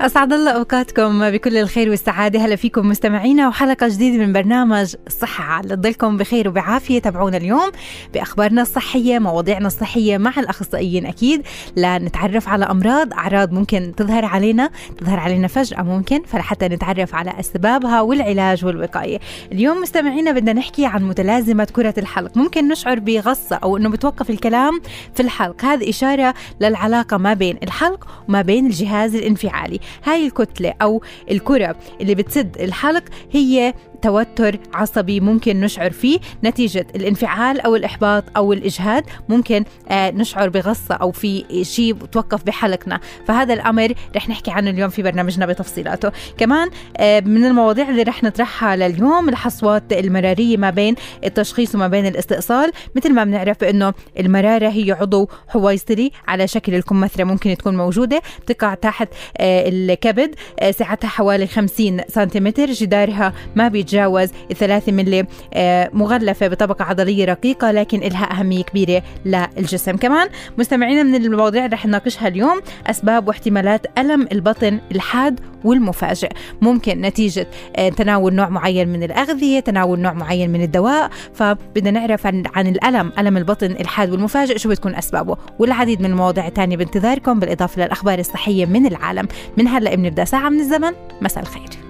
أسعد الله أوقاتكم بكل الخير والسعادة. هلا فيكم مستمعينا وحلقة جديدة من برنامج الصحة عال تضلكم بخير وبعافية. تابعونا اليوم بأخبارنا الصحية مواضيعنا الصحية مع الأخصائيين أكيد. لنتعرف على أمراض أعراض ممكن تظهر علينا تظهر علينا فجأة ممكن فلحتى نتعرف على أسبابها والعلاج والوقاية. اليوم مستمعينا بدنا نحكي عن متلازمة كرة الحلق. ممكن نشعر بغصة أو أنه بتوقف الكلام في الحلق. هذه إشارة للعلاقة ما بين الحلق وما بين الجهاز الانفعالي. هاي الكتلة أو الكرة اللي بتسد الحلق هي توتر عصبي ممكن نشعر فيه. نتيجة الانفعال أو الإحباط أو الإجهاد ممكن آه نشعر بغصة أو في شيء توقف بحلقنا فهذا الأمر رح نحكي عنه اليوم في برنامجنا بتفصيلاته. كمان آه من المواضيع اللي رح نطرحها لليوم الحصوات المرارية ما بين التشخيص وما بين الاستئصال. مثل ما بنعرف أنه المرارة هي عضو حويصلي على شكل الكمثرة ممكن تكون موجودة. تقع تحت آه الكبد سعتها حوالي 50 سنتيمتر جدارها ما بيتجاوز تتجاوز الثلاثة ملي آه، مغلفة بطبقة عضلية رقيقة لكن لها أهمية كبيرة للجسم. كمان مستمعينا من المواضيع اللي رح نناقشها اليوم أسباب واحتمالات ألم البطن الحاد والمفاجئ. ممكن نتيجة آه، تناول نوع معين من الأغذية تناول نوع معين من الدواء. فبدنا نعرف عن, عن الألم ألم البطن الحاد والمفاجئ شو بتكون أسبابه. والعديد من المواضيع الثانية بانتظاركم بالإضافة للأخبار الصحية من العالم. من هلأ بنبدأ ساعة من الزمن. مساء الخير.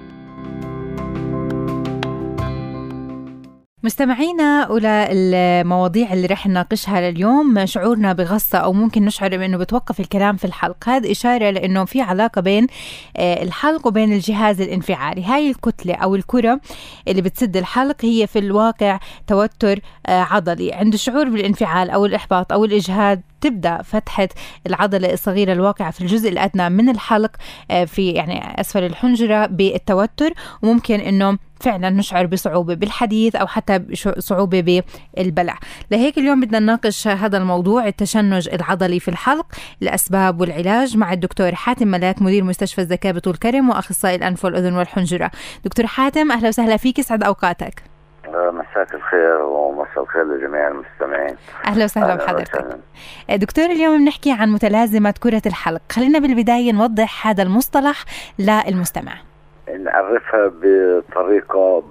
مستمعينا أولى المواضيع اللي رح نناقشها لليوم شعورنا بغصة أو ممكن نشعر بأنه بتوقف الكلام في الحلق هذا إشارة لأنه في علاقة بين آه، الحلق وبين الجهاز الانفعالي. هاي الكتلة أو الكرة اللي بتسد الحلق هي في الواقع توتر آه، عضلي. عند الشعور بالانفعال أو الإحباط أو الإجهاد تبدأ فتحة العضلة الصغيرة الواقعة في الجزء الأدنى من الحلق آه، في يعني أسفل الحنجرة بالتوتر. وممكن إنه فعلا نشعر بصعوبة بالحديث أو حتى صعوبة بالبلع. لهيك اليوم بدنا نناقش هذا الموضوع التشنج العضلي في الحلق الأسباب والعلاج مع الدكتور حاتم ملاك مدير مستشفى الذكاء بطول كرم وأخصائي الأنف والأذن والحنجرة. دكتور حاتم أهلا وسهلا فيك سعد أوقاتك. مساك الخير ومساء الخير لجميع المستمعين. أهلا وسهلا بحضرتك. دكتور اليوم بنحكي عن متلازمة كرة الحلق. خلينا بالبداية نوضح هذا المصطلح للمستمع. نعرفها بطريقة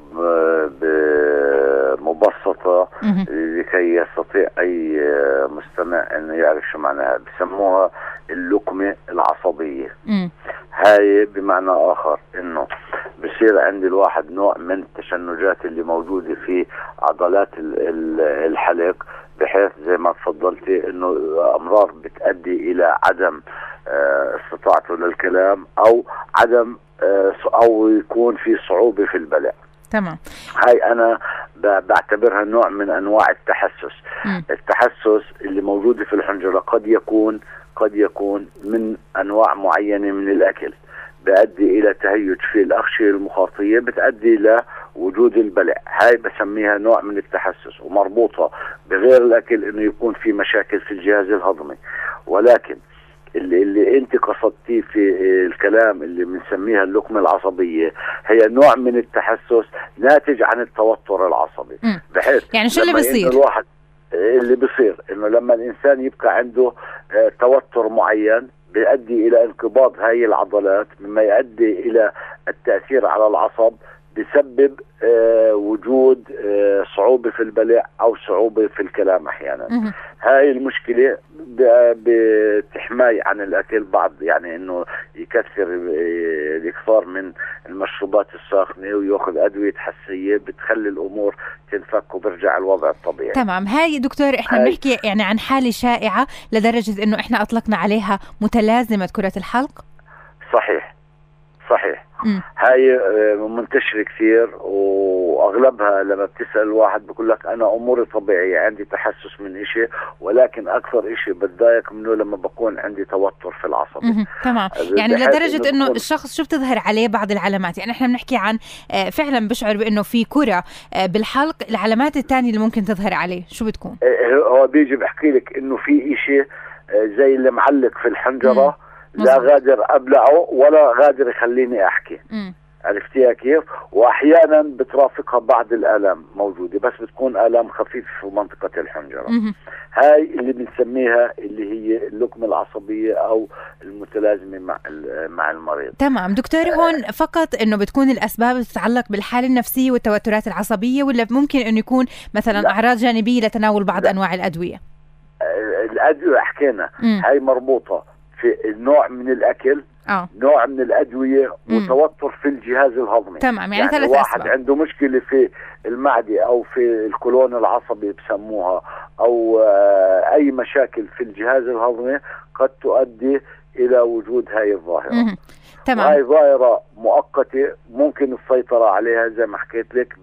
مبسطه لكي يستطيع أي مستمع انه يعرف شو معناها. بسموها اللقمة العصبية. هاي بمعنى آخر إنه بصير عند الواحد نوع من التشنجات اللي موجودة في عضلات الحلق بحيث زي ما تفضلتي إنه امرار بتؤدي إلى عدم آه، استطاعته للكلام أو عدم آه، أو يكون في صعوبة في البلع. تمام. هاي أنا بعتبرها نوع من أنواع التحسس. م. التحسس اللي موجودة في الحنجرة قد يكون قد يكون من أنواع معينة من الأكل بيؤدي إلى تهيج في الأغشية المخاطية بتؤدي إلى وجود البلع. هاي بسميها نوع من التحسس ومربوطة بغير الأكل إنه يكون في مشاكل في الجهاز الهضمي. ولكن اللي, اللي أنت قصدتيه في الكلام اللي بنسميها اللقمة العصبية هي نوع من التحسس ناتج عن التوتر العصبي. بحيث يعني شو اللي الواحد اللي بيصير إنه لما الإنسان يبقى عنده آه، توتر معين بيؤدي إلى انقباض هاي العضلات مما يؤدي إلى التأثير على العصب بسبب آه وجود آه صعوبة في البلع أو صعوبة في الكلام أحيانا. هاي المشكلة بتحماي عن الأكل بعض يعني أنه يكثر آه، الإكثار من المشروبات الساخنة ويأخذ أدوية حساسية بتخلي الأمور تنفك وبرجع الوضع الطبيعي. تمام. هاي دكتور إحنا بنحكي يعني عن حالة شائعة لدرجة أنه إحنا أطلقنا عليها متلازمة كرة الحلق؟ صحيح. صحيح. هاي آه، منتشرة كثير وأغلبها لما بتسأل الواحد بقول لك أنا أموري طبيعية عندي تحسس من إشي ولكن أكثر إشي بتضايق منه لما بكون عندي توتر في العصب تمام. يعني لدرجة إنه الشخص شو بتظهر عليه بعض العلامات؟ يعني إحنا بنحكي عن آه، فعلا بشعر بإنه في كرة آه، بالحلق العلامات الثانية اللي ممكن تظهر عليه شو بتكون؟ هو بيجي بحكي لك إنه في إشي زي اللي معلق في الحنجرة مم. لا غادر أبلعه ولا غادر يخليني أحكي م. عرفتيها كيف؟ وأحيانا بترافقها بعض الآلام موجودة بس بتكون آلام خفيفة في منطقة الحنجرة. هاي اللي بنسميها اللي هي اللقمة العصبية أو المتلازمة مع مع المريض. تمام، دكتور هون فقط إنه بتكون الأسباب تتعلق بالحالة النفسية والتوترات العصبية ولا ممكن إنه يكون مثلا لا. أعراض جانبية لتناول بعض لا. أنواع الأدوية؟ الأدوية حكينا هاي مربوطة في نوع من الأكل أوه. نوع من الأدوية مم. وتوتر في الجهاز الهضمي تمام يعني, يعني ثلاث واحد أسباب. عنده مشكلة في المعدة أو في الكولون العصبي بسموها أو آه أي مشاكل في الجهاز الهضمي قد تؤدي إلى وجود هاي الظاهرة مم. تمام هاي ظاهرة مؤقتة ممكن السيطرة عليها زي ما حكيت لك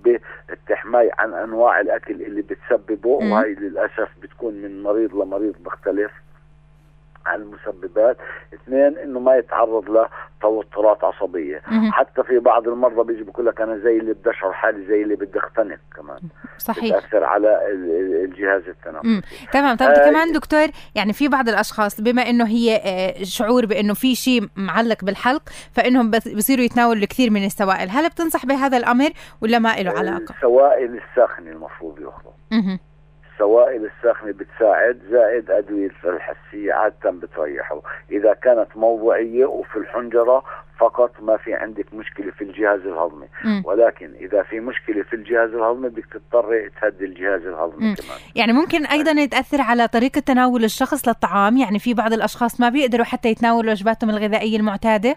بالتحماي عن أنواع الأكل اللي بتسببه مم. وهي للأسف بتكون من مريض لمريض مختلف عن المسببات. اثنين إنه ما يتعرض لتوترات عصبية. حتى في بعض المرضى بيجي بقول لك أنا زي اللي بدي اشعر حالي زي اللي بدي أختنق كمان. صحيح. بتأثر على الجهاز التنفسي. تمام. طيب آه كمان دكتور يعني في بعض الأشخاص بما إنه هي آه شعور بإنه في شيء معلق بالحلق فإنهم بصيروا يتناولوا الكثير من السوائل. هل بتنصح بهذا الأمر ولا ما له علاقة؟ السوائل الساخنة المفروض ياخذوا السوائل الساخنة بتساعد زائد أدوية الحسية عادة بتريحه. إذا كانت موضوعية وفي الحنجرة فقط ما في عندك مشكلة في الجهاز الهضمي. م. ولكن إذا في مشكلة في الجهاز الهضمي بدك تضطري تهدي الجهاز الهضمي م. كمان. يعني ممكن أيضا يتأثر على طريقة تناول الشخص للطعام؟ يعني في بعض الأشخاص ما بيقدروا حتى يتناولوا وجباتهم الغذائية المعتادة؟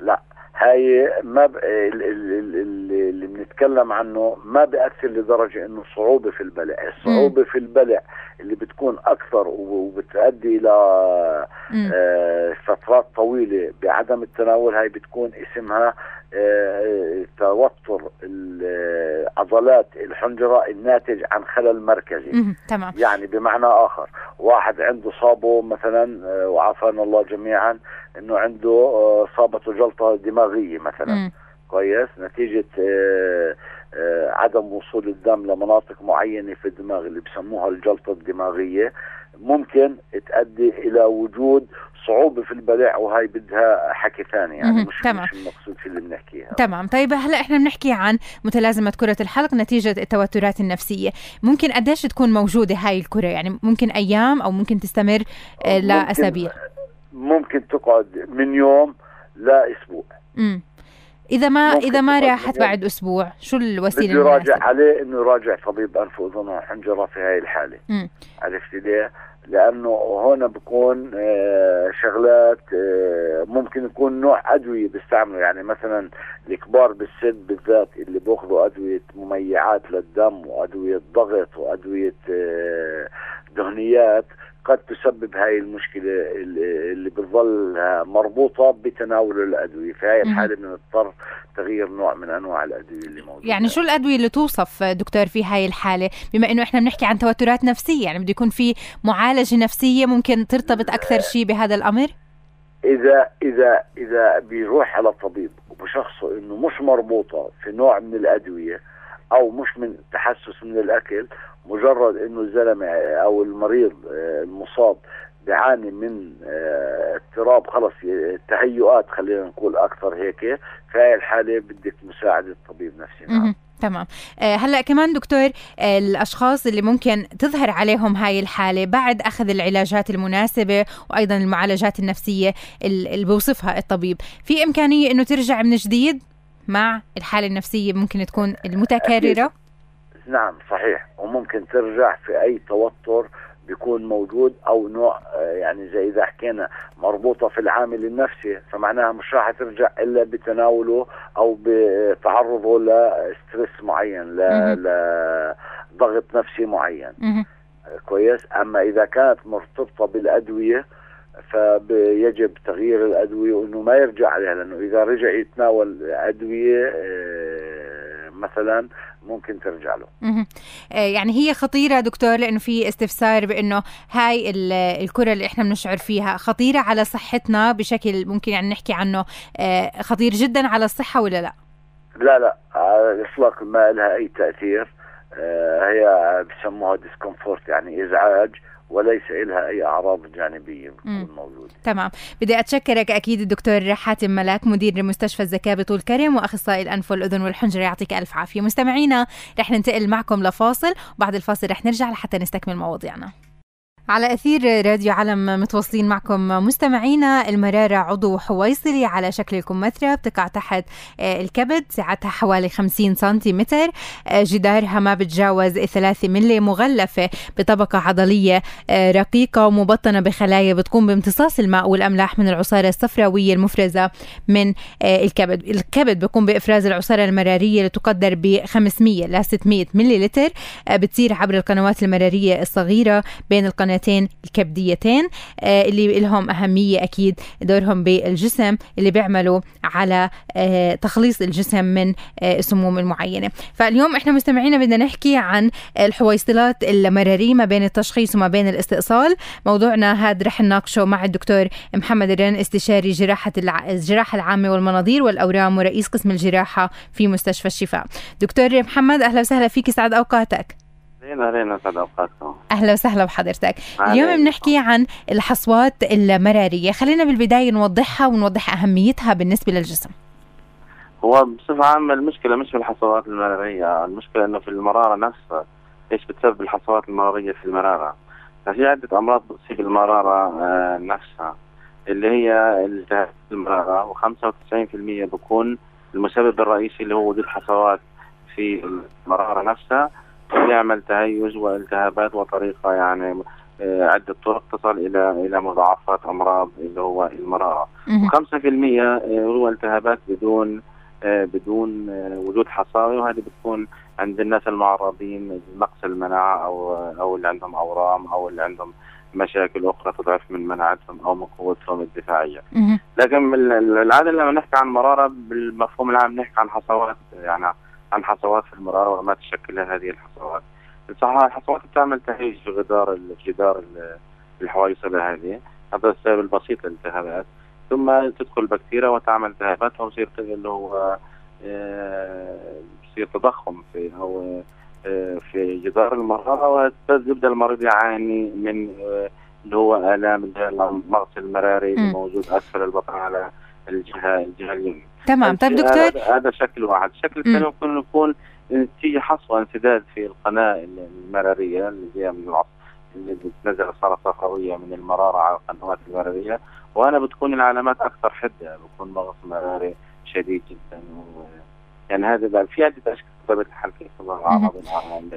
لا. هاي ما ب... اللي بنتكلم عنه ما بيأثر لدرجة إنه صعوبة في البلع. الصعوبة في البلع اللي بتكون أكثر وبتؤدي إلى آه فترات طويلة بعدم التناول هاي بتكون اسمها توتر عضلات الحنجرة الناتج عن خلل مركزي تمام. يعني بمعنى آخر واحد عنده صابه مثلا آه وعافانا الله جميعا إنه عنده آه، صابته جلطة دماغية مثلا م. كويس آه، آه، عدم وصول الدم لمناطق معينة في الدماغ اللي بسموها الجلطة الدماغية ممكن تؤدي إلى وجود صعوبة في البلع وهي بدها حكي ثاني يعني مش, تمام. مش المقصود في اللي بنحكيها. تمام. طيب هلأ إحنا بنحكي عن متلازمة كرة الحلق نتيجة التوترات النفسية. ممكن قديش تكون موجودة هاي الكرة؟ يعني ممكن أيام أو ممكن تستمر لأسابيع؟ ممكن تقعد من يوم لأسبوع. امم إذا ما إذا ما راحت بعد أسبوع شو الوسيلة اللي يراجع عليه إنه يراجع طبيب انف واذن وحنجره في هاي الحالة. عرفتي ليه؟ لأنه هون بكون آه شغلات آه ممكن يكون نوع أدوية بيستعملوا. يعني مثلا الكبار بالسن بالذات اللي بياخذوا أدوية مميعات للدم وأدوية ضغط وأدوية آه دهنيات قد تسبب هاي المشكلة اللي بتظل مربوطة بتناول الأدوية في هاي الحالة بنضطر تغيير نوع من أنواع الأدوية اللي موجودة. يعني شو الأدوية اللي توصف دكتور في هاي الحالة؟ بما أنه إحنا بنحكي عن توترات نفسية يعني بده يكون في معالجة نفسية ممكن ترتبط أكثر شيء بهذا الأمر؟ إذا إذا إذا بيروح على طبيب وبشخصه إنه مش مربوطة في نوع من الأدوية أو مش من تحسس من الأكل مجرد إنه الزلمة أو المريض آه، المصاب بيعاني من آه، اضطراب خلص تهيؤات خلينا نقول أكثر هيك في هاي الحالة بدك مساعدة طبيب نفسي نعم. تمام. آه، هلأ كمان دكتور الأشخاص اللي ممكن تظهر عليهم هاي الحالة بعد أخذ العلاجات المناسبة وأيضا المعالجات النفسية اللي بوصفها الطبيب في إمكانية إنه ترجع من جديد؟ مع الحالة النفسية ممكن تكون المتكررة؟ أكيد. نعم صحيح. وممكن ترجع في أي توتر بيكون موجود أو نوع آه، يعني زي إذا حكينا مربوطة في العامل النفسي فمعناها مش راح ترجع إلا بتناوله أو بتعرضه لستريس معين لضغط نفسي معين. كويس؟ أما إذا كانت مرتبطة بالأدوية فيجب تغيير الأدوية وإنه ما يرجع عليها لأنه إذا رجع يتناول أدوية آه، مثلا ممكن ترجع له. آه، يعني هي خطيرة دكتور لأنه في استفسار بأنه هاي الكرة اللي إحنا بنشعر فيها خطيرة على صحتنا بشكل ممكن يعني نحكي عنه آه، خطير جدا على الصحة ولا لا؟ لا لا إطلاق ما لها أي تأثير. هي بسموها ديسكomfort يعني إزعاج. وليس لها أي أعراض جانبية بتكون موجودة. تمام، بدي أتشكرك أكيد الدكتور حاتم ملاك مدير مستشفى الزكاه بطول كرم وأخصائي الأنف والأذن والحنجرة يعطيك ألف عافية، مستمعينا رح ننتقل معكم لفاصل وبعد الفاصل رح نرجع لحتى نستكمل مواضيعنا. على أثير راديو علم متواصلين معكم مستمعينا المرارة عضو حويصلي على شكل الكمثرى بتقع تحت آه، الكبد سعتها حوالي 50 سنتيمتر. آه، جدارها ما بتجاوز 3 ملي مغلفة بطبقة عضلية آه، رقيقة ومبطنة بخلايا بتقوم بامتصاص الماء والأملاح من العصارة الصفراوية المفرزة من الكبد. الكبد بيقوم بإفراز العصارة المرارية اللي تقدر ب 500 ل 600 ملي لتر بتصير عبر القنوات المرارية الصغيرة بين القنوات القناتين الكبديتين آه، اللي لهم أهمية أكيد دورهم بالجسم اللي بيعملوا على آه، تخليص الجسم من آه، السموم المعينة. فاليوم إحنا مستمعينا بدنا نحكي عن الحويصلات المرارية ما بين التشخيص وما بين الاستئصال. موضوعنا هذا رح نناقشه مع الدكتور محمد الرن استشاري جراحة الجراحة العامة والمناظير والأورام ورئيس قسم الجراحة في مستشفى الشفاء. دكتور محمد أهلا وسهلا فيك سعد أوقاتك. أهلا أهلا اسعد اوقاتكم أهلا وسهلا بحضرتك. اليوم بنحكي عن الحصوات المرارية. خلينا بالبداية نوضحها ونوضح أهميتها بالنسبة للجسم. هو بصفة عامة المشكلة مش في الحصوات المرارية المشكلة إنه في المرارة نفسها. إيش بتسبب الحصوات المرارية في المرارة؟ ففي عدة أمراض بتصيب المرارة آه، نفسها اللي هي التهاب المرارة و95% بكون المسبب الرئيسي اللي هو وجود حصوات في المرارة نفسها. يعمل تهيج والتهابات وطريقة يعني آه، عدة طرق تصل إلى إلى مضاعفات أمراض اللي هو المرارة و5% آه، هو التهابات بدون آه، بدون وجود حصاوي وهذه بتكون عند الناس المعرضين لنقص المناعة أو أو اللي عندهم أورام أو اللي عندهم مشاكل أخرى تضعف من مناعتهم أو من قوتهم الدفاعية. لكن العادة لما نحكي عن مرارة بالمفهوم العام نحكي عن حصوات يعني عن حصوات في المرارة وما تشكل هذه الحصوات. صح الحصوات بتعمل تهيج في غدار جدار الحويصلة هذه. هذا السبب البسيط للالتهابات. ثم تدخل بكتيريا وتعمل التهابات ويصير اللي هو يصير تضخم في أو آه، في جدار المرارة ويبدا المريض يعاني من آه، اللي هو آلام المغص المراري الموجود أسفل البطن على الجهه الجهة اليمين. تمام. طيب دكتور؟ هذا شكل واحد. الشكل الثاني ممكن يكون تيجي حصوه انسداد في القناة المرارية اللي هي من اللي بتنزل صارت صفراويه من المرارة على القنوات المرارية. وأنا بتكون العلامات أكثر حدة بكون مغص مراري شديد جدا و يعني هذا في عدة اشكال الحال كيف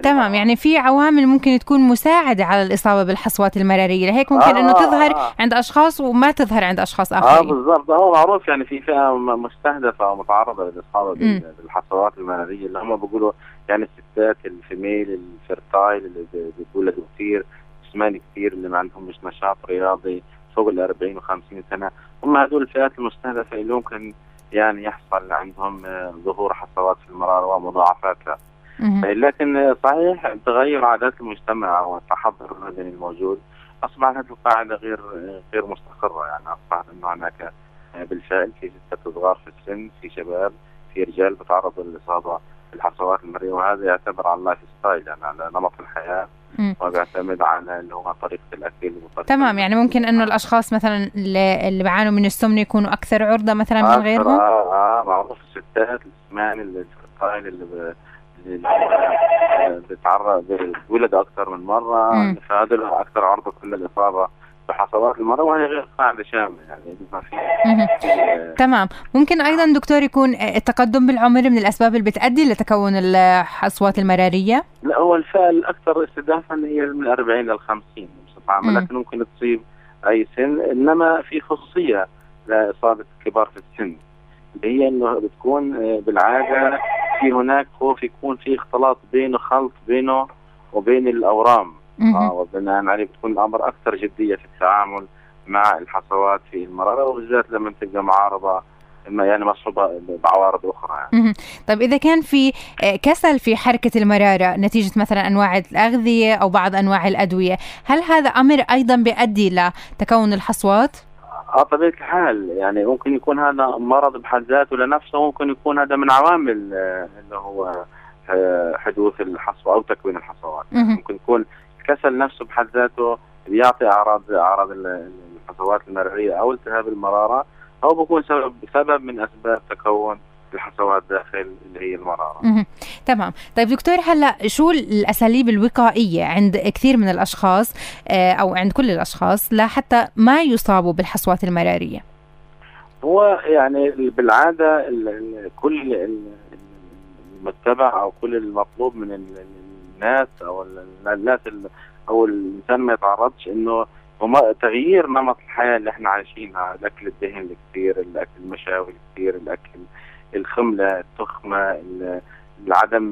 تمام يعني في عوامل ممكن تكون مساعدة على الإصابة بالحصوات المرارية لهيك ممكن آه إنه تظهر آه. عند أشخاص وما تظهر عند أشخاص آه، آخرين. آه بالضبط. هو معروف يعني في فئة مستهدفة أو متعرضة للإصابة بالحصوات المرارية اللي هم بيقولوا يعني الستات ال female ال fertile اللي بيولدوا كثير جسماني كثير اللي ما عندهم مش نشاط رياضي فوق ال 40 و50 سنة. هم هذول الفئات المستهدفة اللي ممكن يعني يحصل عندهم آه، ظهور حصوات في المرارة ومضاعفاتها. لكن صحيح تغير عادات المجتمع والتحضر المدني الموجود أصبحت هذه القاعدة غير غير مستقرة. يعني أصبحت إنه هناك آه، بالفعل في ستات صغار في السن في شباب في رجال بتعرضوا للإصابة بالحصوات المرارية وهذا يعتبر على ال lifestyle يعني على نمط الحياة. وبيعتمد على اللي هو طريقة الأكل وطريقة تمام يعني ممكن إنه الأشخاص مثلا اللي, اللي بيعانوا من السمنة يكونوا أكثر عرضة مثلا من غيرهم؟ آه آه معروف الستات الجسمان الفرتايل اللي اللي بيتعرض بيولد أكثر من مرة فهذول أكثر عرضة للاصابه بحصوات المرأة وهي غير قاعدة شاملة يعني ما في تمام. ممكن أيضا دكتور يكون التقدم بالعمر من الأسباب اللي بتؤدي لتكون الحصوات المرارية؟ لا هو الفئة الأكثر استهدافا هي من 40 لل 50 بصفة عامة لكن ممكن تصيب أي سن إنما في خصوصية لإصابة الكبار في السن اللي هي إنه بتكون آه، بالعادة في هناك خوف يكون في اختلاط بينه خلط بينه وبين الأورام. آه وبناء عليه بتكون الأمر أكثر جدية في التعامل مع الحصوات في المرارة وبالذات لما تبقى معارضة يعني مصحوبة بعوارض أخرى يعني. طيب إذا كان في آه، كسل في حركة المرارة نتيجة مثلا أنواع الأغذية أو بعض أنواع الأدوية هل هذا أمر أيضا بيؤدي لتكون الحصوات؟ آه طبيعة الحال يعني ممكن يكون هذا مرض بحد ذاته لنفسه ممكن يكون هذا من عوامل آه، اللي هو آه، حدوث الحصوة أو تكوين الحصوات ممكن يكون الكسل نفسه بحد ذاته بيعطي أعراض أعراض الحصوات المرارية أو التهاب المرارة أو بكون سبب سبب من أسباب تكون الحصوات داخل اللي هي المرارة. تمام. طيب دكتور هلأ شو الأساليب الوقائية عند كثير من الأشخاص آه، أو عند كل الأشخاص لحتى ما يصابوا بالحصوات المرارية؟ هو يعني بالعادة كل المتبع أو كل المطلوب من الناس أو الناس أو الإنسان ما يتعرضش إنه وما تغيير نمط الحياة اللي إحنا عايشينها الأكل الدهن الكثير الأكل المشاوي الكثير الأكل الخملة التخمة عدم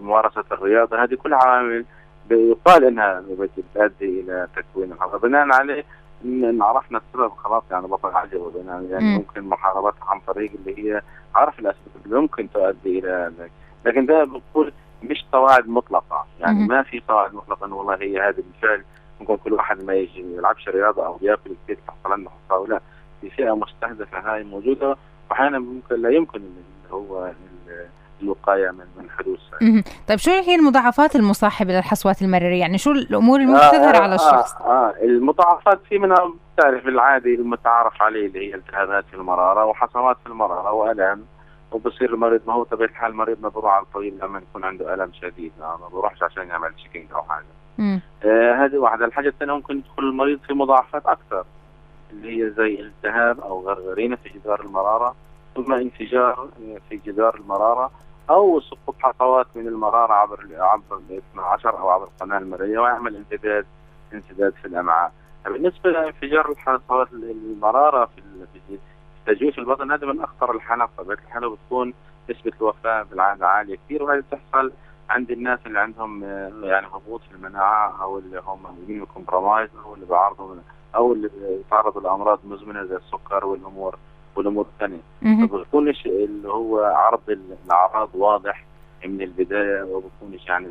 ممارسة الرياضة هذه كل عوامل يقال إنها بتؤدي إلى تكوين الحرب بناء عليه ان عرفنا السبب خلاص يعني بطل عجب يعني ممكن محاربتها عن طريق اللي هي عرف الأسباب اللي ممكن تؤدي إلى لكن ده بقول مش قواعد مطلقة. يعني ما في قواعد مطلقة إنه والله هي هذه بالفعل. ممكن كل واحد ما يجي ما يلعبش رياضة أو يأكل كثير تحصل عنده حصى لا. في فئة مستهدفة هاي موجودة. وأحيانا ممكن لا يمكن اللي هو الوقاية من من حدوث طيب شو هي المضاعفات المصاحبة للحصوات المراريه؟ يعني شو الأمور اللي ممكن تظهر آه على الشخص؟ آه, آه المضاعفات في منها تعرف العادي المتعارف عليه اللي هي التهابات في المرارة وحصوات في المرارة والام وبصير المريض ما هو طبيعة الحال مريض ما بروح على الطبيب لما يكون عنده ألم شديد. ما بروحش عشان يعمل تشيكينج أو حاجة. آه هذه واحدة. الحاجة الثانية ممكن يدخل المريض في مضاعفات أكثر اللي هي زي التهاب أو غرغرينة في جدار المرارة ثم انفجار في جدار المرارة أو سقوط حصوات من المرارة عبر عبر ال 12 أو عبر القناة المرئية ويعمل انسداد انسداد في الأمعاء. بالنسبة لانفجار الحصوات المرارة في في تجويف البطن هذا من أخطر الحالات طبيعة الحالة بتكون نسبة الوفاة بالعادة عالية كثير وهذه تحصل عند الناس اللي عندهم آه، يعني هبوط في المناعة أو اللي هم مين كومبرومايز أو اللي بيعرضوا أو اللي بيتعرضوا لأمراض مزمنة زي السكر والأمور والأمور الثانية. فبكونش اللي هو عرض الأعراض واضح من البداية وبكونش يعني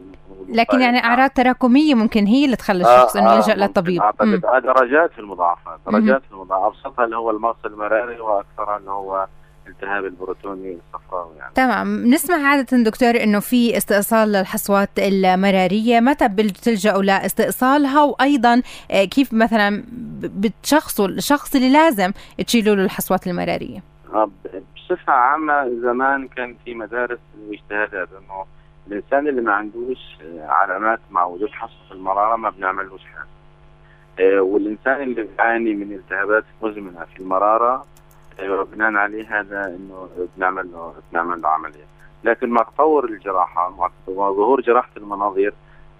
لكن يعني أعراض تراكمية ممكن هي اللي تخلي الشخص آه إنه يلجا آه للطبيب اعتقد درجات في المضاعفات درجات في المضاعفات. أبسطها اللي هو المغص المراري واكثرها اللي هو التهاب البروتوني الصفراوي يعني. تمام. نسمع عادة دكتور إنه في استئصال للحصوات المرارية متى بتلجأوا لاستئصالها؟ وأيضا آه، كيف مثلا بتشخصوا الشخص اللي لازم تشيلوا له الحصوات المرارية؟ آه، بصفة عامة زمان كان في مدارس الاجتهادات أنه الإنسان اللي ما عندوش آه، علامات مع وجود حصوة المرارة ما بنعملوش حاجة. والإنسان اللي بيعاني من التهابات مزمنة في المرارة أيوه بناء عليه هذا إنه بنعمل له بنعمل له عملية. لكن مع تطور الجراحة مع ظهور جراحة المناظير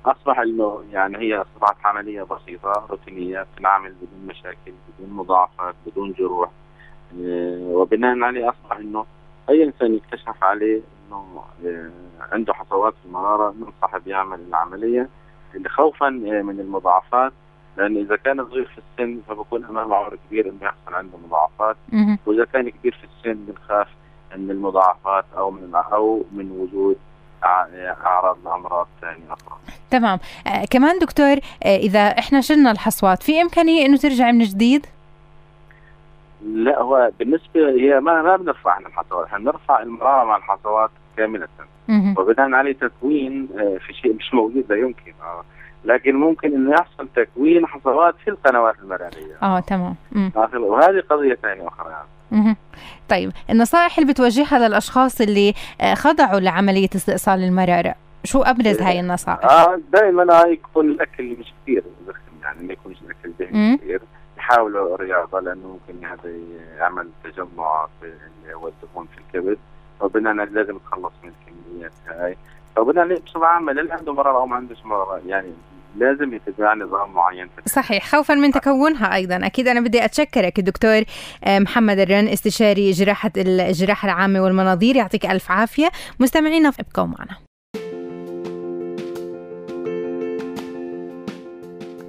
أصبح إنه يعني هي أصبحت عملية بسيطة روتينية بتنعمل بدون مشاكل بدون مضاعفات بدون جروح. آه، وبناء عليه أصبح إنه أي إنسان يكتشف عليه إنه آه، عنده حصوات في المرارة ننصح بيعمل العملية خوفا آه، من المضاعفات لأن إذا كان صغير في السن فبكون أمامه عمر كبير إنه يحصل عنده مضاعفات وإذا كان كبير في السن بنخاف من المضاعفات أو من أو من وجود أعراض لأمراض ثانية أخرى. تمام، آه كمان دكتور آه إذا إحنا شلنا الحصوات في إمكانية إنه ترجع من جديد؟ لا هو بالنسبة هي ما ما بنرفع عن الحصوات، إحنا بنرفع المرارة مع الحصوات كاملة. وبناء عليه تكوين آه في شيء مش موجود لا يمكن. آه لكن ممكن إنه يحصل تكوين حصوات في القنوات المرارية. آه تمام. وهذه قضية ثانية أخرى. يعني. طيب النصائح اللي بتوجهها للأشخاص اللي آه، خضعوا لعملية استئصال المراره شو أبرز هاي النصائح؟ آه دائما يكون الأكل مش كثير يعني ما يكونش الأكل دهن كثير. يحاولوا الرياضة لأنه ممكن هذا يعمل تجمع في اللي هو الدهون في الكبد. وبناء لازم نتخلص من الكميات هاي. فبناء بصفة عامة؟ اللي عنده مرض أو ما عندوش مرض. يعني لازم يتبع نظام معين صحيح. خوفا من تكونها أيضا. أكيد أنا بدي أتشكرك الدكتور آه، محمد الرن استشاري جراحة الجراحة العامة والمناظير. يعطيك ألف عافية. مستمعينا ابقوا معنا.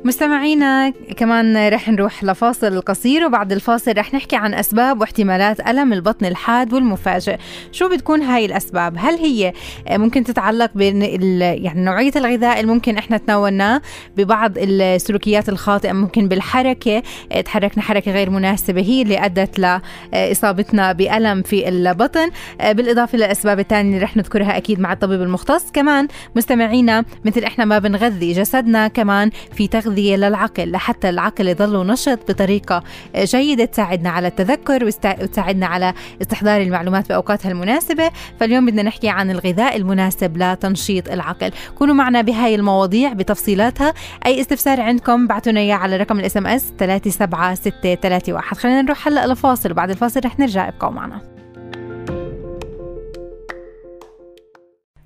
مستمعينا كمان رح نروح لفاصل قصير وبعد الفاصل رح نحكي عن أسباب واحتمالات ألم البطن الحاد والمفاجئ. شو بتكون هاي الأسباب؟ هل هي ممكن تتعلق بين يعني نوعية الغذاء اللي ممكن إحنا تناولناه ببعض السلوكيات الخاطئة ممكن بالحركة؟ تحركنا حركة غير مناسبة هي اللي أدت لإصابتنا بألم في البطن. بالإضافة للأسباب الثانية اللي رح نذكرها أكيد مع الطبيب المختص. كمان مستمعينا مثل إحنا ما بنغذي جسدنا كمان في تغذية تغذية للعقل لحتى العقل يضل نشط بطريقة جيدة. تساعدنا على التذكر وتساعدنا على استحضار المعلومات بأوقاتها المناسبة. فاليوم بدنا نحكي عن الغذاء المناسب لتنشيط العقل. كونوا معنا بهاي المواضيع بتفصيلاتها. أي استفسار عندكم بعتونا إياه على رقم ال SMS 37631 خلينا نروح هلأ لفاصل وبعد الفاصل رح نرجع ابقوا معنا.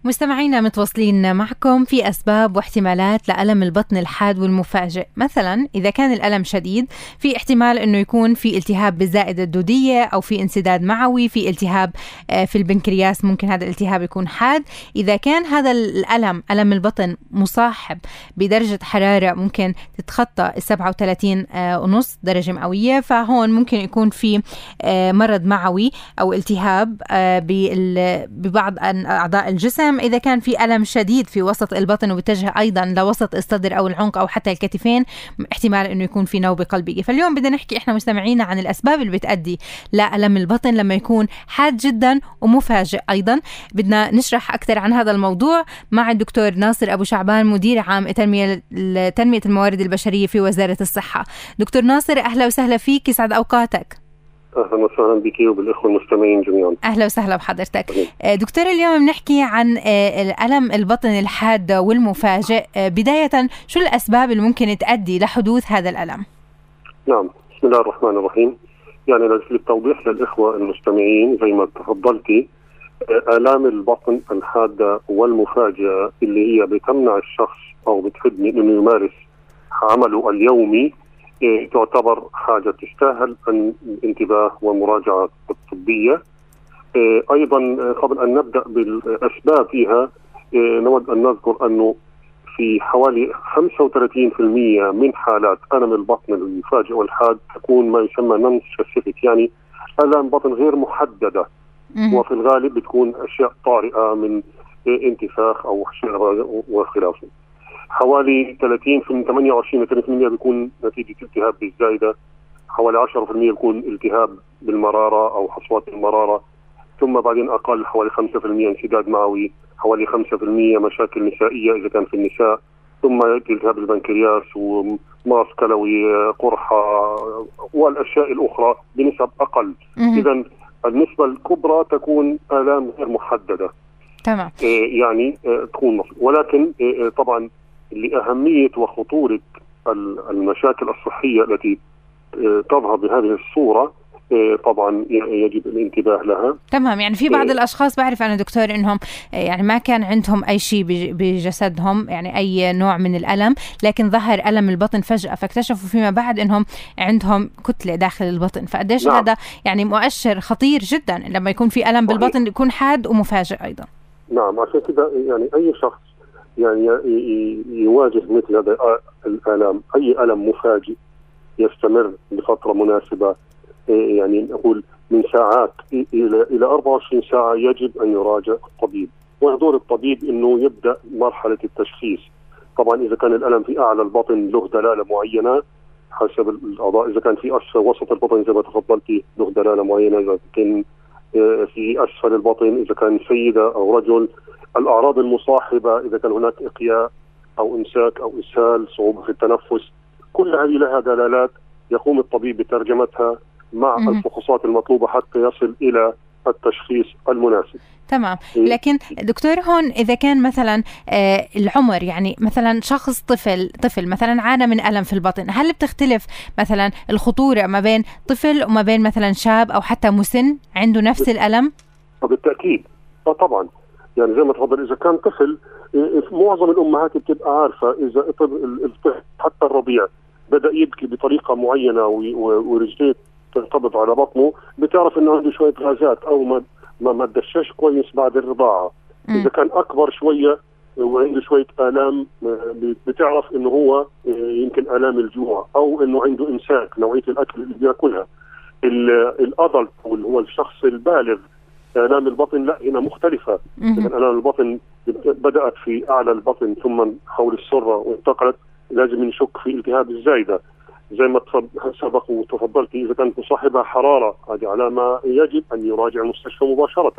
مستمعينا متواصلين معكم في أسباب واحتمالات لألم البطن الحاد والمفاجئ. مثلا إذا كان الألم شديد في احتمال أنه يكون في التهاب بالزائدة الدودية أو في انسداد معوي في التهاب آه، في البنكرياس ممكن هذا الالتهاب يكون حاد. إذا كان هذا الألم ألم البطن مصاحب بدرجة حرارة ممكن تتخطى 37 آه، ونص درجة مئوية فهون ممكن يكون في آه، مرض معوي أو التهاب ببعض أعضاء الجسم الألم إذا كان في ألم شديد في وسط البطن وبتجه أيضا لوسط الصدر أو العنق أو حتى الكتفين احتمال إنه يكون في نوبة قلبية. فاليوم بدنا نحكي إحنا مستمعينا عن الأسباب اللي بتأدي لألم البطن لما يكون حاد جدا ومفاجئ أيضا. بدنا نشرح أكثر عن هذا الموضوع مع الدكتور ناصر أبو شعبان مدير عام تنمية تنمية الموارد البشرية في وزارة الصحة. دكتور ناصر أهلا وسهلا فيك يسعد أوقاتك. أهلا وسهلا بك وبالأخوة المستمعين جميعا. أهلا وسهلا بحضرتك. آه، دكتور اليوم بنحكي عن آه، الم البطن الحاد والمفاجئ. آه، بداية شو الأسباب اللي ممكن تؤدي لحدوث هذا الألم؟ نعم بسم الله الرحمن الرحيم. يعني للتوضيح للأخوة المستمعين زي ما تفضلتي ألام البطن الحاده والمفاجئه اللي هي بتمنع الشخص أو من إنه يمارس عمله اليومي تعتبر حاجة تستاهل الانتباه والمراجعة الطبية. إيه، أيضا قبل أن نبدأ بالأسباب فيها إيه، نود أن نذكر انه في حوالي 35% من حالات ألم البطن المفاجئ والحاد تكون ما يسمى non-specific يعني آلام بطن غير محددة. وفي الغالب بتكون أشياء طارئة من انتفاخ أو وخلافه. حوالي 30 في 28 30% بيكون نتيجة التهاب بالزايده حوالي 10% بيكون التهاب بالمرارة أو حصوات المرارة. ثم بعدين أقل حوالي 5% انسداد معوي حوالي 5% مشاكل نسائية إذا كان في النساء. ثم التهاب البنكرياس وماس كلوي قرحة والأشياء الأخرى بنسب أقل. اذا النسبة الكبرى تكون آلام غير محددة. تمام. إيه، يعني إيه، تكون ولكن إيه، طبعا لأهمية وخطورة المشاكل الصحية التي آه، تظهر بهذه الصورة آه، طبعا يجب الانتباه لها تمام يعني في بعض آه. الأشخاص بعرف أنا دكتور إنهم يعني ما كان عندهم أي شيء بجسدهم يعني أي نوع من الألم لكن ظهر ألم البطن فجأة فاكتشفوا فيما بعد إنهم عندهم كتلة داخل البطن فقديش نعم. هذا يعني مؤشر خطير جدا لما يكون في ألم بالبطن يكون حاد ومفاجئ أيضا نعم عشان كده يعني أي شخص يعني يواجه مثل هذا الألم. أي ألم مفاجئ يستمر لفترة مناسبة؟ إيه، يعني نقول من ساعات إلى إلى 24 ساعة يجب أن يراجع الطبيب. ودور الطبيب إنه يبدأ مرحلة التشخيص. طبعا إذا كان الألم في أعلى البطن له دلالة معينة حسب الأعضاء. إذا كان في أسفل وسط البطن زي ما تفضلتي له دلالة معينة. إذا كان في أسفل البطن إذا كان سيدة أو رجل. الأعراض المصاحبة إذا كان هناك إقياء أو إمساك أو إسهال صعوبة في التنفس. كل هذه لها دلالات يقوم الطبيب بترجمتها مع الفحوصات المطلوبة حتى يصل إلى التشخيص المناسب. تمام. لكن دكتور هون إذا كان مثلا آه العمر يعني مثلا شخص طفل طفل مثلا عانى من ألم في البطن هل بتختلف مثلا الخطورة ما بين طفل وما بين مثلا شاب أو حتى مسن عنده نفس الألم؟ بالتأكيد. آه طبعا. يعني زي ما تفضل إذا كان طفل معظم الأمهات بتبقى عارفة إذا الطفل حتى الرضيع بدأ يبكي بطريقة معينة ورجليه تنقبض على بطنه بتعرف إنه عنده شوية غازات أو ما ما ما دشاش كويس بعد الرضاعة. إذا كان أكبر شوية وعنده شوية آلام بتعرف إنه هو يمكن آلام الجوع أو إنه عنده إمساك نوعية الأكل اللي بيأكلها. الأدلت واللي هو الشخص البالغ آلام البطن لا هنا مختلفة. آلام البطن بدأت في أعلى البطن ثم حول السرة وانتقلت لازم نشك في التهاب الزايدة. زي ما سبق وتفضلت إذا كانت مصاحبها حرارة هذه علامة يجب أن يراجع المستشفى مباشرة.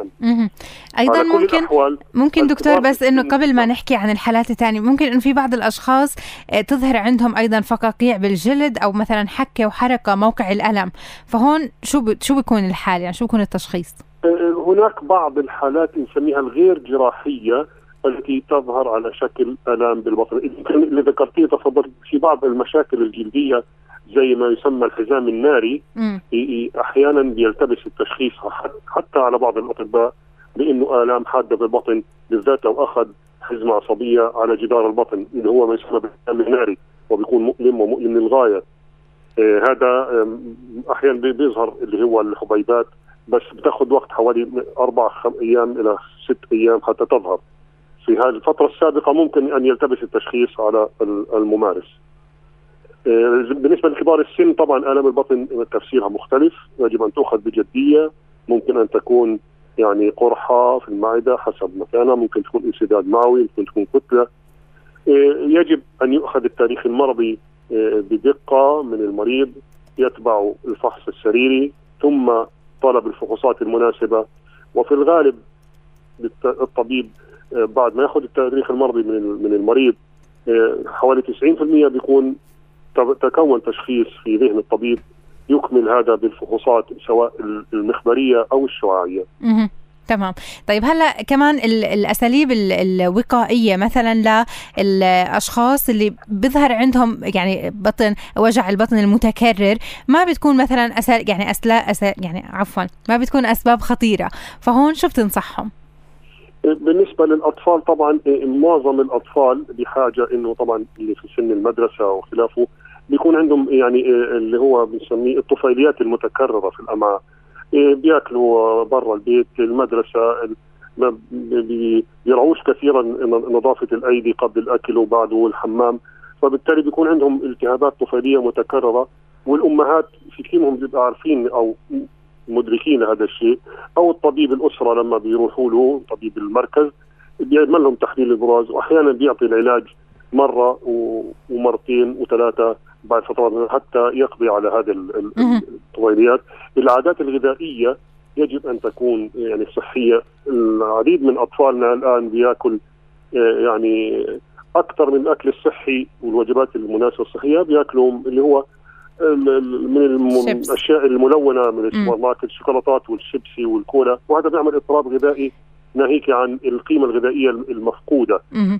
أيضا ممكن ممكن دكتور بس إنه قبل ما نحكي عن الحالات الثانية ممكن إنه في بعض الأشخاص آه، تظهر عندهم أيضا فقاقيع بالجلد أو مثلا حكة وحركة موقع الألم. فهون شو شو بيكون الحال؟ يعني شو بيكون التشخيص؟ آه، هناك بعض الحالات نسميها الغير جراحية التي تظهر على شكل الام بالبطن. اللي ذكرتيه تفضلت في بعض المشاكل الجلدية زي ما يسمى الحزام الناري أحيانا بيلتبس التشخيص حتى على بعض الأطباء بإنه آلام حادة بالبطن بالذات لو أخذ حزمة عصبية على جدار البطن اللي هو ما يسمى بالحزام الناري وبيكون مؤلم ومؤلم للغاية. آه هذا أحيانا بيظهر اللي هو الحبيبات بس بتاخذ وقت حوالي أربع خم أيام إلى ست أيام حتى تظهر. في هذه الفترة السابقة ممكن أن يلتبس التشخيص على الممارس. بالنسبة لكبار السن طبعا الام البطن تفسيرها مختلف. يجب أن تؤخذ بجدية. ممكن أن تكون يعني قرحة في المعدة حسب مكانها. ممكن تكون انسداد معوي ممكن تكون كتلة. آه، يجب أن يؤخذ التاريخ المرضي آه، بدقة من المريض يتبع الفحص السريري ثم طلب الفحوصات المناسبة. وفي الغالب الطبيب بعد ما يأخذ التاريخ المرضي من المريض حوالي 90% بيكون تكون تشخيص في ذهن الطبيب يكمل هذا بالفحوصات سواء المخبرية أو الشعاعية. تمام. طيب هلأ كمان الأساليب الوقائية مثلا للأشخاص اللي بيظهر عندهم يعني بطن وجع البطن المتكرر ما بتكون مثلا أسال يعني أسلا أسل يعني عفوا ما بتكون أسباب خطيرة. فهون شو بتنصحهم؟ بالنسبة للأطفال طبعا معظم الأطفال بحاجة إنه طبعا اللي في سن المدرسة وخلافه بيكون عندهم يعني آه، اللي هو بنسميه الطفيليات المتكررة في الامعاء آه، بيأكلوا برا البيت المدرسة ما بيرعوش كثيرا نظافة الأيدي قبل الأكل وبعده والحمام. فبالتالي بيكون عندهم التهابات طفيلية متكررة والأمهات في منهم بيبقوا عارفين أو مدركين هذا الشيء. أو الطبيب الأسرة لما بيروحوا له طبيب المركز بيعمل لهم تحليل البراز. واحيانا بيعطي العلاج مرة ومرتين وثلاثة. بعد فترات حتى يقضي على هذه الطفيليات العادات الغذائية يجب أن تكون يعني صحية. العديد من أطفالنا الآن بيأكل آه، يعني أكثر من الأكل الصحي والوجبات المناسبة الصحية. بياكلوا اللي هو من الأشياء الملونة من السوبر ماركت الشوكولاتات والشيبسي والكولا. وهذا بيعمل اضطراب غذائي ناهيك عن القيمة الغذائية المفقودة.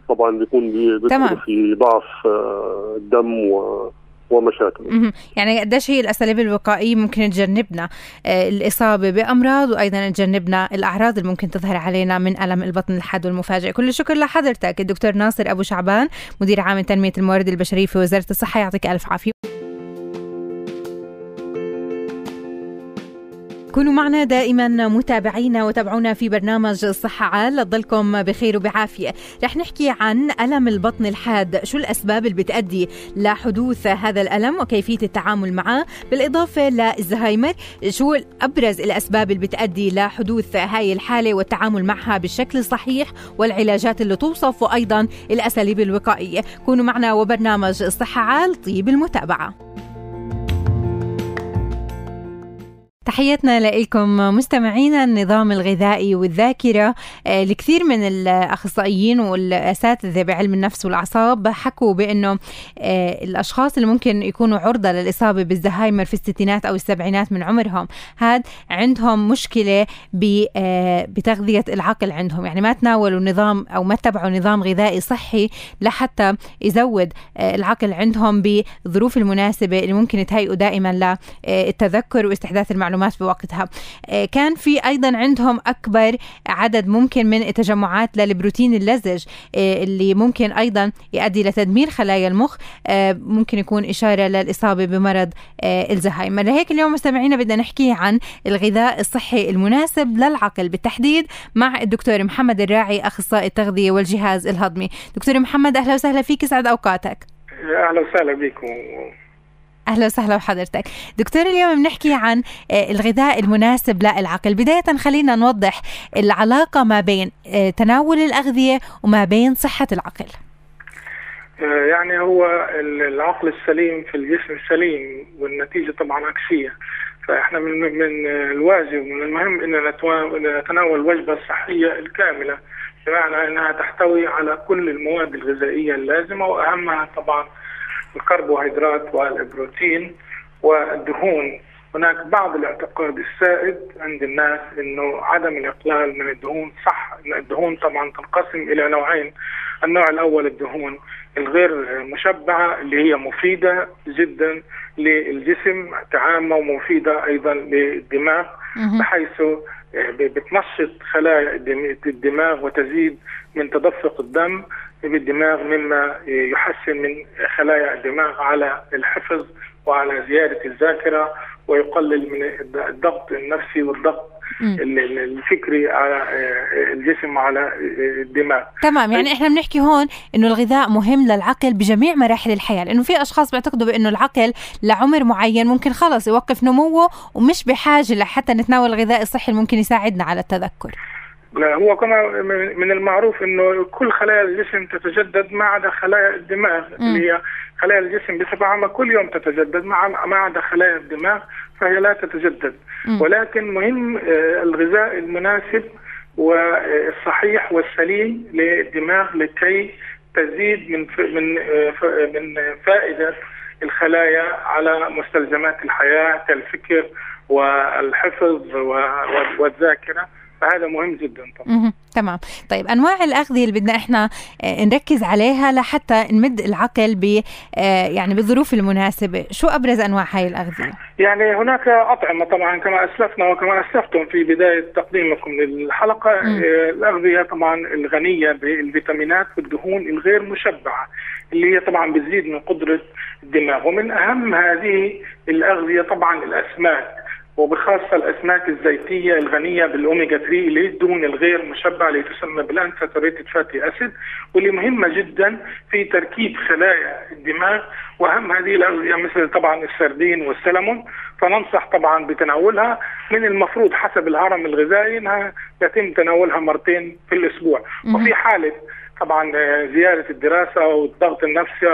طبعا بيكون بيكون في ضعف آه، الدم و ومشاكل يعني قديش هي الأساليب الوقائية ممكن تجنبنا آه، الإصابة بأمراض وأيضا تجنبنا الأعراض اللي ممكن تظهر علينا من ألم البطن الحاد والمفاجئ. كل الشكر لحضرتك الدكتور ناصر أبو شعبان مدير عام تنميه الموارد البشرية في وزارة الصحة يعطيك ألف عافية. كونوا معنا دائما متابعينا وتابعونا في برنامج الصحة عال. تضلكم بخير وبعافية. رح نحكي عن ألم البطن الحاد. شو الأسباب اللي بتأدي لحدوث هذا الألم وكيفية التعامل معه؟ بالإضافة للزهايمر شو أبرز الأسباب اللي بتأدي لحدوث هاي الحالة والتعامل معها بالشكل الصحيح والعلاجات اللي توصف؟ وأيضا الأساليب الوقائية. كونوا معنا وبرنامج الصحة عال. طيب المتابعة. تحياتنا لكم مستمعينا النظام الغذائي والذاكرة. الكثير آه، من الأخصائيين والأساتذة بعلم النفس والأعصاب حكوا بأنه آه، الأشخاص اللي ممكن يكونوا عرضة للإصابة بالزهايمر في الستينات أو السبعينات من عمرهم هاد عندهم مشكلة آه، بتغذية العقل عندهم. يعني ما تناولوا نظام أو ما اتبعوا نظام غذائي صحي لحتى يزود العقل عندهم بالظروف المناسبة اللي ممكن تهيئوا دائما للتذكر واستحداث المعلومات. المعلومات بوقتها. آه، كان في أيضا عندهم أكبر عدد ممكن من التجمعات للبروتين اللزج آه، اللي ممكن أيضا يؤدي لتدمير خلايا المخ ممكن يكون إشارة للإصابة بمرض الزهايمر. لهيك اليوم مستمعينا بدنا نحكي عن الغذاء الصحي المناسب للعقل بالتحديد مع الدكتور محمد الراعي أخصائي التغذية والجهاز الهضمي. دكتور محمد أهلا وسهلا فيك سعد أوقاتك. أهلا وسهلا بكم. أهلا وسهلا بحضرتك. دكتور اليوم بنحكي عن آه، الغذاء المناسب للعقل. بداية خلينا نوضح العلاقة ما بين آه، تناول الأغذية وما بين صحة العقل. آه، يعني هو العقل السليم في الجسم السليم والنتيجة طبعا عكسية. فإحنا من من الواجب ومن المهم ان نتناول الوجبة الصحية الكاملة بمعنى إنها تحتوي على كل المواد الغذائية اللازمة وأهمها طبعا الكربوهيدرات والبروتين والدهون. هناك بعض الاعتقاد السائد عند الناس إنه عدم الإقلال من الدهون صح. الدهون طبعا تنقسم إلى نوعين. النوع الأول الدهون الغير مشبعة اللي هي مفيدة جدا للجسم كعامه ومفيده أيضا للدماغ بحيث بتنشط خلايا الدماغ وتزيد من تدفق الدم. بالدماغ مما يحسن من خلايا الدماغ على الحفظ وعلى زيادة الذاكرة ويقلل من الضغط النفسي والضغط الفكري على آه، الجسم على آه، الدماغ. تمام يعني إحنا بنحكي هون إنه الغذاء مهم للعقل بجميع مراحل الحياة لأنه في أشخاص بيعتقدوا بإنه العقل لعمر معين ممكن خلص يوقف نموه ومش بحاجة لحتى نتناول الغذاء الصحي اللي ممكن يساعدنا على التذكر. لا هو كما من المعروف إنه كل خلايا الجسم تتجدد ما عدا خلايا الدماغ. اللي هي خلايا الجسم بصفة عامة كل يوم تتجدد ما عدا خلايا الدماغ فهي لا تتجدد م. ولكن مهم آه، الغذاء المناسب والصحيح والسليم للدماغ لكي تزيد من من آه، من فائدة الخلايا على مستلزمات الحياة كالفكر والحفظ والذاكرة فهذا مهم جدا طبعا. تمام. طيب أنواع الأغذية اللي بدنا إحنا آه، نركز عليها لحتى نمد العقل ب آه، يعني بالظروف المناسبة. شو أبرز أنواع هاي الأغذية؟ يعني هناك أطعمة طبعا كما أسلفنا وكما أسلفتم في بداية تقديمكم للحلقة. آه، الأغذية طبعا الغنية بالفيتامينات والدهون الغير مشبعة اللي هي طبعا بتزيد من قدرة الدماغ ومن أهم هذه الأغذية طبعا الأسماك. وبخاصة الأسماك الزيتية الغنية بالأوميجا 3 اللي الدهون الغير مشبعة اللي تسمى بالأنساتوريتد فاتي أسيد واللي مهمة جدا في تركيب خلايا الدماغ وأهم هذه الأغذية مثل طبعا السردين والسلمون. فننصح طبعا بتناولها من المفروض حسب الهرم الغذائي أنها يتم تناولها مرتين في الأسبوع. وفي حالة طبعا زيادة الدراسة والضغط النفسي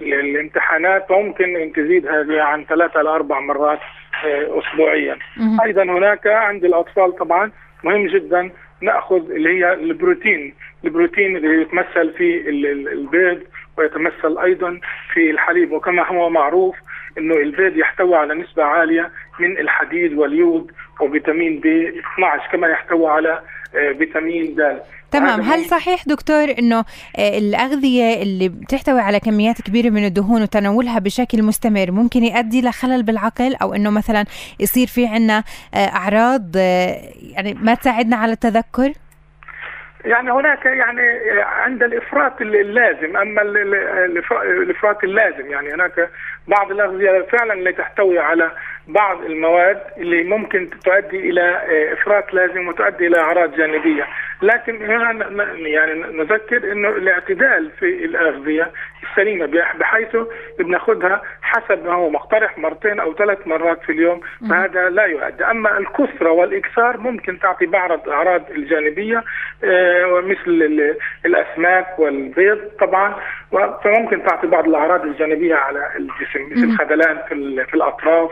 والامتحانات ممكن إن تزيد هذه عن ثلاثة لأربع مرات اسبوعيا. أيضا هناك عند الأطفال طبعا مهم جدا نأخذ اللي هي البروتين. البروتين اللي يتمثل في البيض ويتمثل أيضا في الحليب. وكما هو معروف إنه البيض يحتوي على نسبة عالية من الحديد واليود وفيتامين بي 12 كما يحتوي على آه، فيتامين د. تمام. هل صحيح دكتور إنه آه، الأغذية اللي بتحتوي على كميات كبيرة من الدهون وتناولها بشكل مستمر ممكن يؤدي لخلل بالعقل أو إنه مثلا يصير في عنا آه، أعراض يعني ما تساعدنا على التذكر؟ يعني هناك يعني عند الإفراط اللازم أما الافراط اللازم يعني هناك بعض الأغذية فعلا اللي تحتوي على بعض المواد اللي ممكن تؤدي إلى آه، إفراط لازم وتؤدي إلى أعراض جانبية، لكن هنا يعني نذكر إنه الاعتدال في الأغذية السليمة بحيث بناخذها حسب ما هو مقترح مرتين أو ثلاث مرات في اليوم فهذا لا يؤدي، أما الكثرة والإكثار ممكن تعطي بعض الأعراض الجانبية آه، مثل الأسماك والبيض طبعا فممكن تعطي بعض الأعراض الجانبية على الجسم مثل خدلان في الأطراف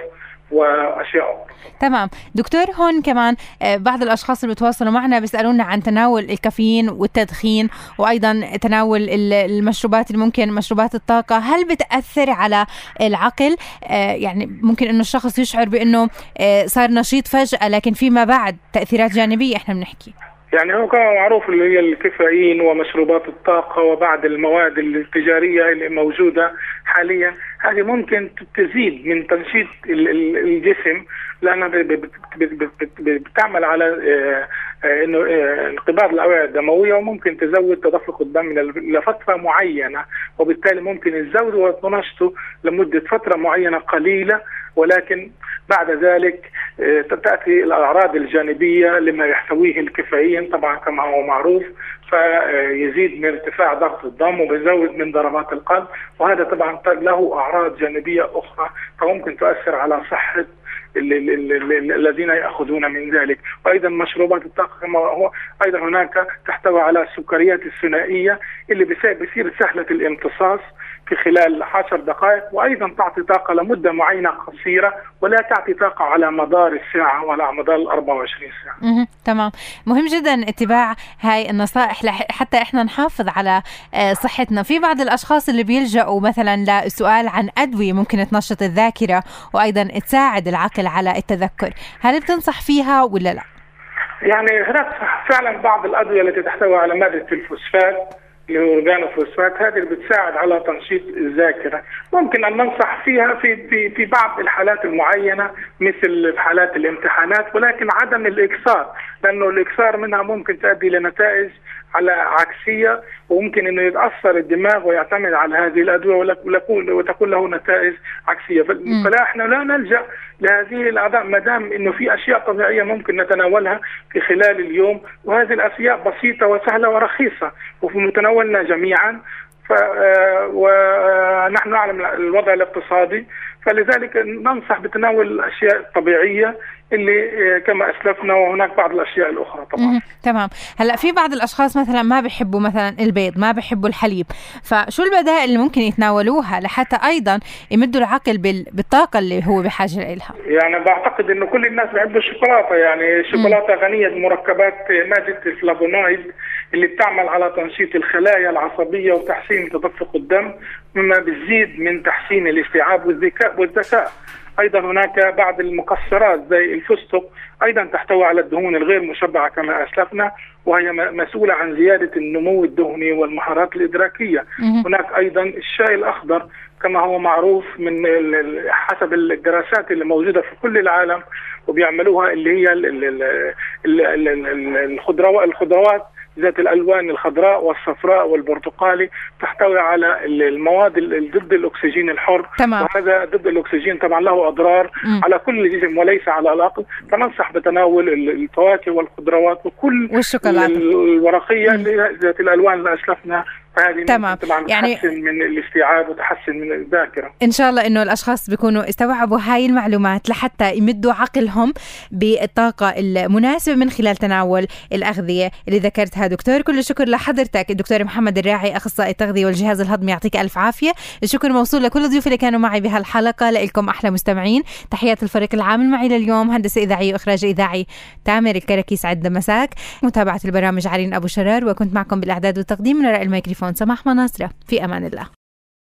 وأشياء تمام. دكتور هون كمان آه، بعض الأشخاص اللي بتواصلوا معنا بيسألونا عن تناول الكافيين والتدخين وأيضا تناول المشروبات اللي ممكن مشروبات الطاقة. هل بتأثر على العقل؟ آه، يعني ممكن إنه الشخص يشعر بإنه آه، صار نشيط فجأة لكن فيما بعد تأثيرات جانبية إحنا بنحكي. يعني هو كما معروف اللي هي الكافيين ومشروبات الطاقة وبعض المواد التجارية اللي موجودة حاليا. هذه ممكن تزيد من تنشيط الجسم لأنها بتعمل على آه، آه، إنه آه، انقباض الأوعية الدموية وممكن تزود تدفق الدم لفتره معينة وبالتالي ممكن تزود ونشطه لمدة فترة معينة قليلة ولكن بعد ذلك تأتي الأعراض الجانبية لما يحتويه الكافيين طبعا كما هو معروف فيزيد من ارتفاع ضغط الدم وبيزود من ضربات القلب وهذا طبعا له أعراض جانبية أخرى فممكن تؤثر على صحة الذين يأخذون من ذلك. وأيضا مشروبات الطاقة كما هو أيضا هناك تحتوي على السكريات الثنائية اللي بيصير سهلة الامتصاص في خلال عشر دقائق وأيضا تعطي طاقة لمدة معينة قصيرة ولا تعطي طاقة على مدار الساعة ولا على مدار ال 24 ساعة. تمام، مهم جدا اتباع هاي النصائح. حتى إحنا نحافظ على آه، صحتنا، في بعض الأشخاص اللي بيلجأوا مثلا للسؤال عن أدوية ممكن تنشط الذاكرة وأيضا تساعد العقل على التذكر، هل بتنصح فيها ولا لا؟ يعني هناك فعلا بعض الأدوية التي تحتوي على مادة الفوسفات. اللي هو اورجانوفوسفات هذه اللي بتساعد على تنشيط الذاكرة، ممكن أن ننصح فيها في في في بعض الحالات المعينة مثل في حالات الامتحانات ولكن عدم الإكثار، لأنه الإكثار منها ممكن تؤدي لنتائج على عكسية وممكن إنه يتأثر الدماغ ويعتمد على هذه الأدوية وتكون له نتائج عكسية. فلا إحنا لا نلجأ لهذه الأعضاء ما دام إنه في أشياء طبيعية ممكن نتناولها في خلال اليوم وهذه الأشياء بسيطة وسهلة ورخيصة وفي متناولنا جميعا. ف آه، ونحن نعلم الوضع الاقتصادي فلذلك ننصح بتناول الأشياء الطبيعية اللي آه، كما أسلفنا وهناك بعض الأشياء الأخرى طبعا. تمام. هلا في بعض الأشخاص مثلا ما بيحبوا مثلا البيض ما بيحبوا الحليب. فشو البدائل اللي ممكن يتناولوها لحتى أيضا يمدوا العقل بالطاقة اللي هو بحاجة لها؟ يعني بعتقد إنه كل الناس بيحبوا الشوكولاتة. يعني الشوكولاته غنية بمركبات ماده الفلافونويد اللي بتعمل على تنشيط الخلايا العصبية وتحسين تدفق الدم مما بيزيد من تحسين الاستيعاب والذكاء والذكاء. أيضا هناك بعض المكسرات زي الفستق أيضا تحتوي على الدهون الغير مشبعة كما أسلفنا وهي مسؤولة عن زيادة النمو الدهني والمهارات الإدراكية. هناك أيضا الشاي الأخضر كما هو معروف من حسب الدراسات اللي موجودة في كل العالم وبيعملوها اللي هي الخضروات. ذات الألوان الخضراء والصفراء والبرتقالي تحتوي على المواد ضد الأكسجين الحر تمام. وهذا ضد الأكسجين طبعا له أضرار م. على كل الجسم وليس على العقل فننصح بتناول الفواكه والخضروات وكل والشوكولاتة الورقية ذات الألوان اللي اسلفنا فهذه تمام. طبعا يعني تحسن من الاستيعاب وتحسن من الذاكرة. إن شاء الله إنه الأشخاص بيكونوا استوعبوا هاي المعلومات لحتى يمدوا عقلهم بالطاقة المناسبة من خلال تناول الأغذية اللي ذكرتها دكتور. كل الشكر لحضرتك الدكتور محمد الراعي أخصائي التغذية والجهاز الهضمي يعطيك ألف عافية. الشكر موصول لكل الضيوف اللي كانوا معي بهالحلقة. لكم أحلى مستمعين تحيات الفريق العامل معي لليوم هندسة إذاعية وإخراج إذاعي تامر الكركي سعد مساك متابعة البرامج عرين أبو شرار وكنت معكم بالإعداد والتقديم من وراء الميكروفون. سماح مناصرة. في أمان الله.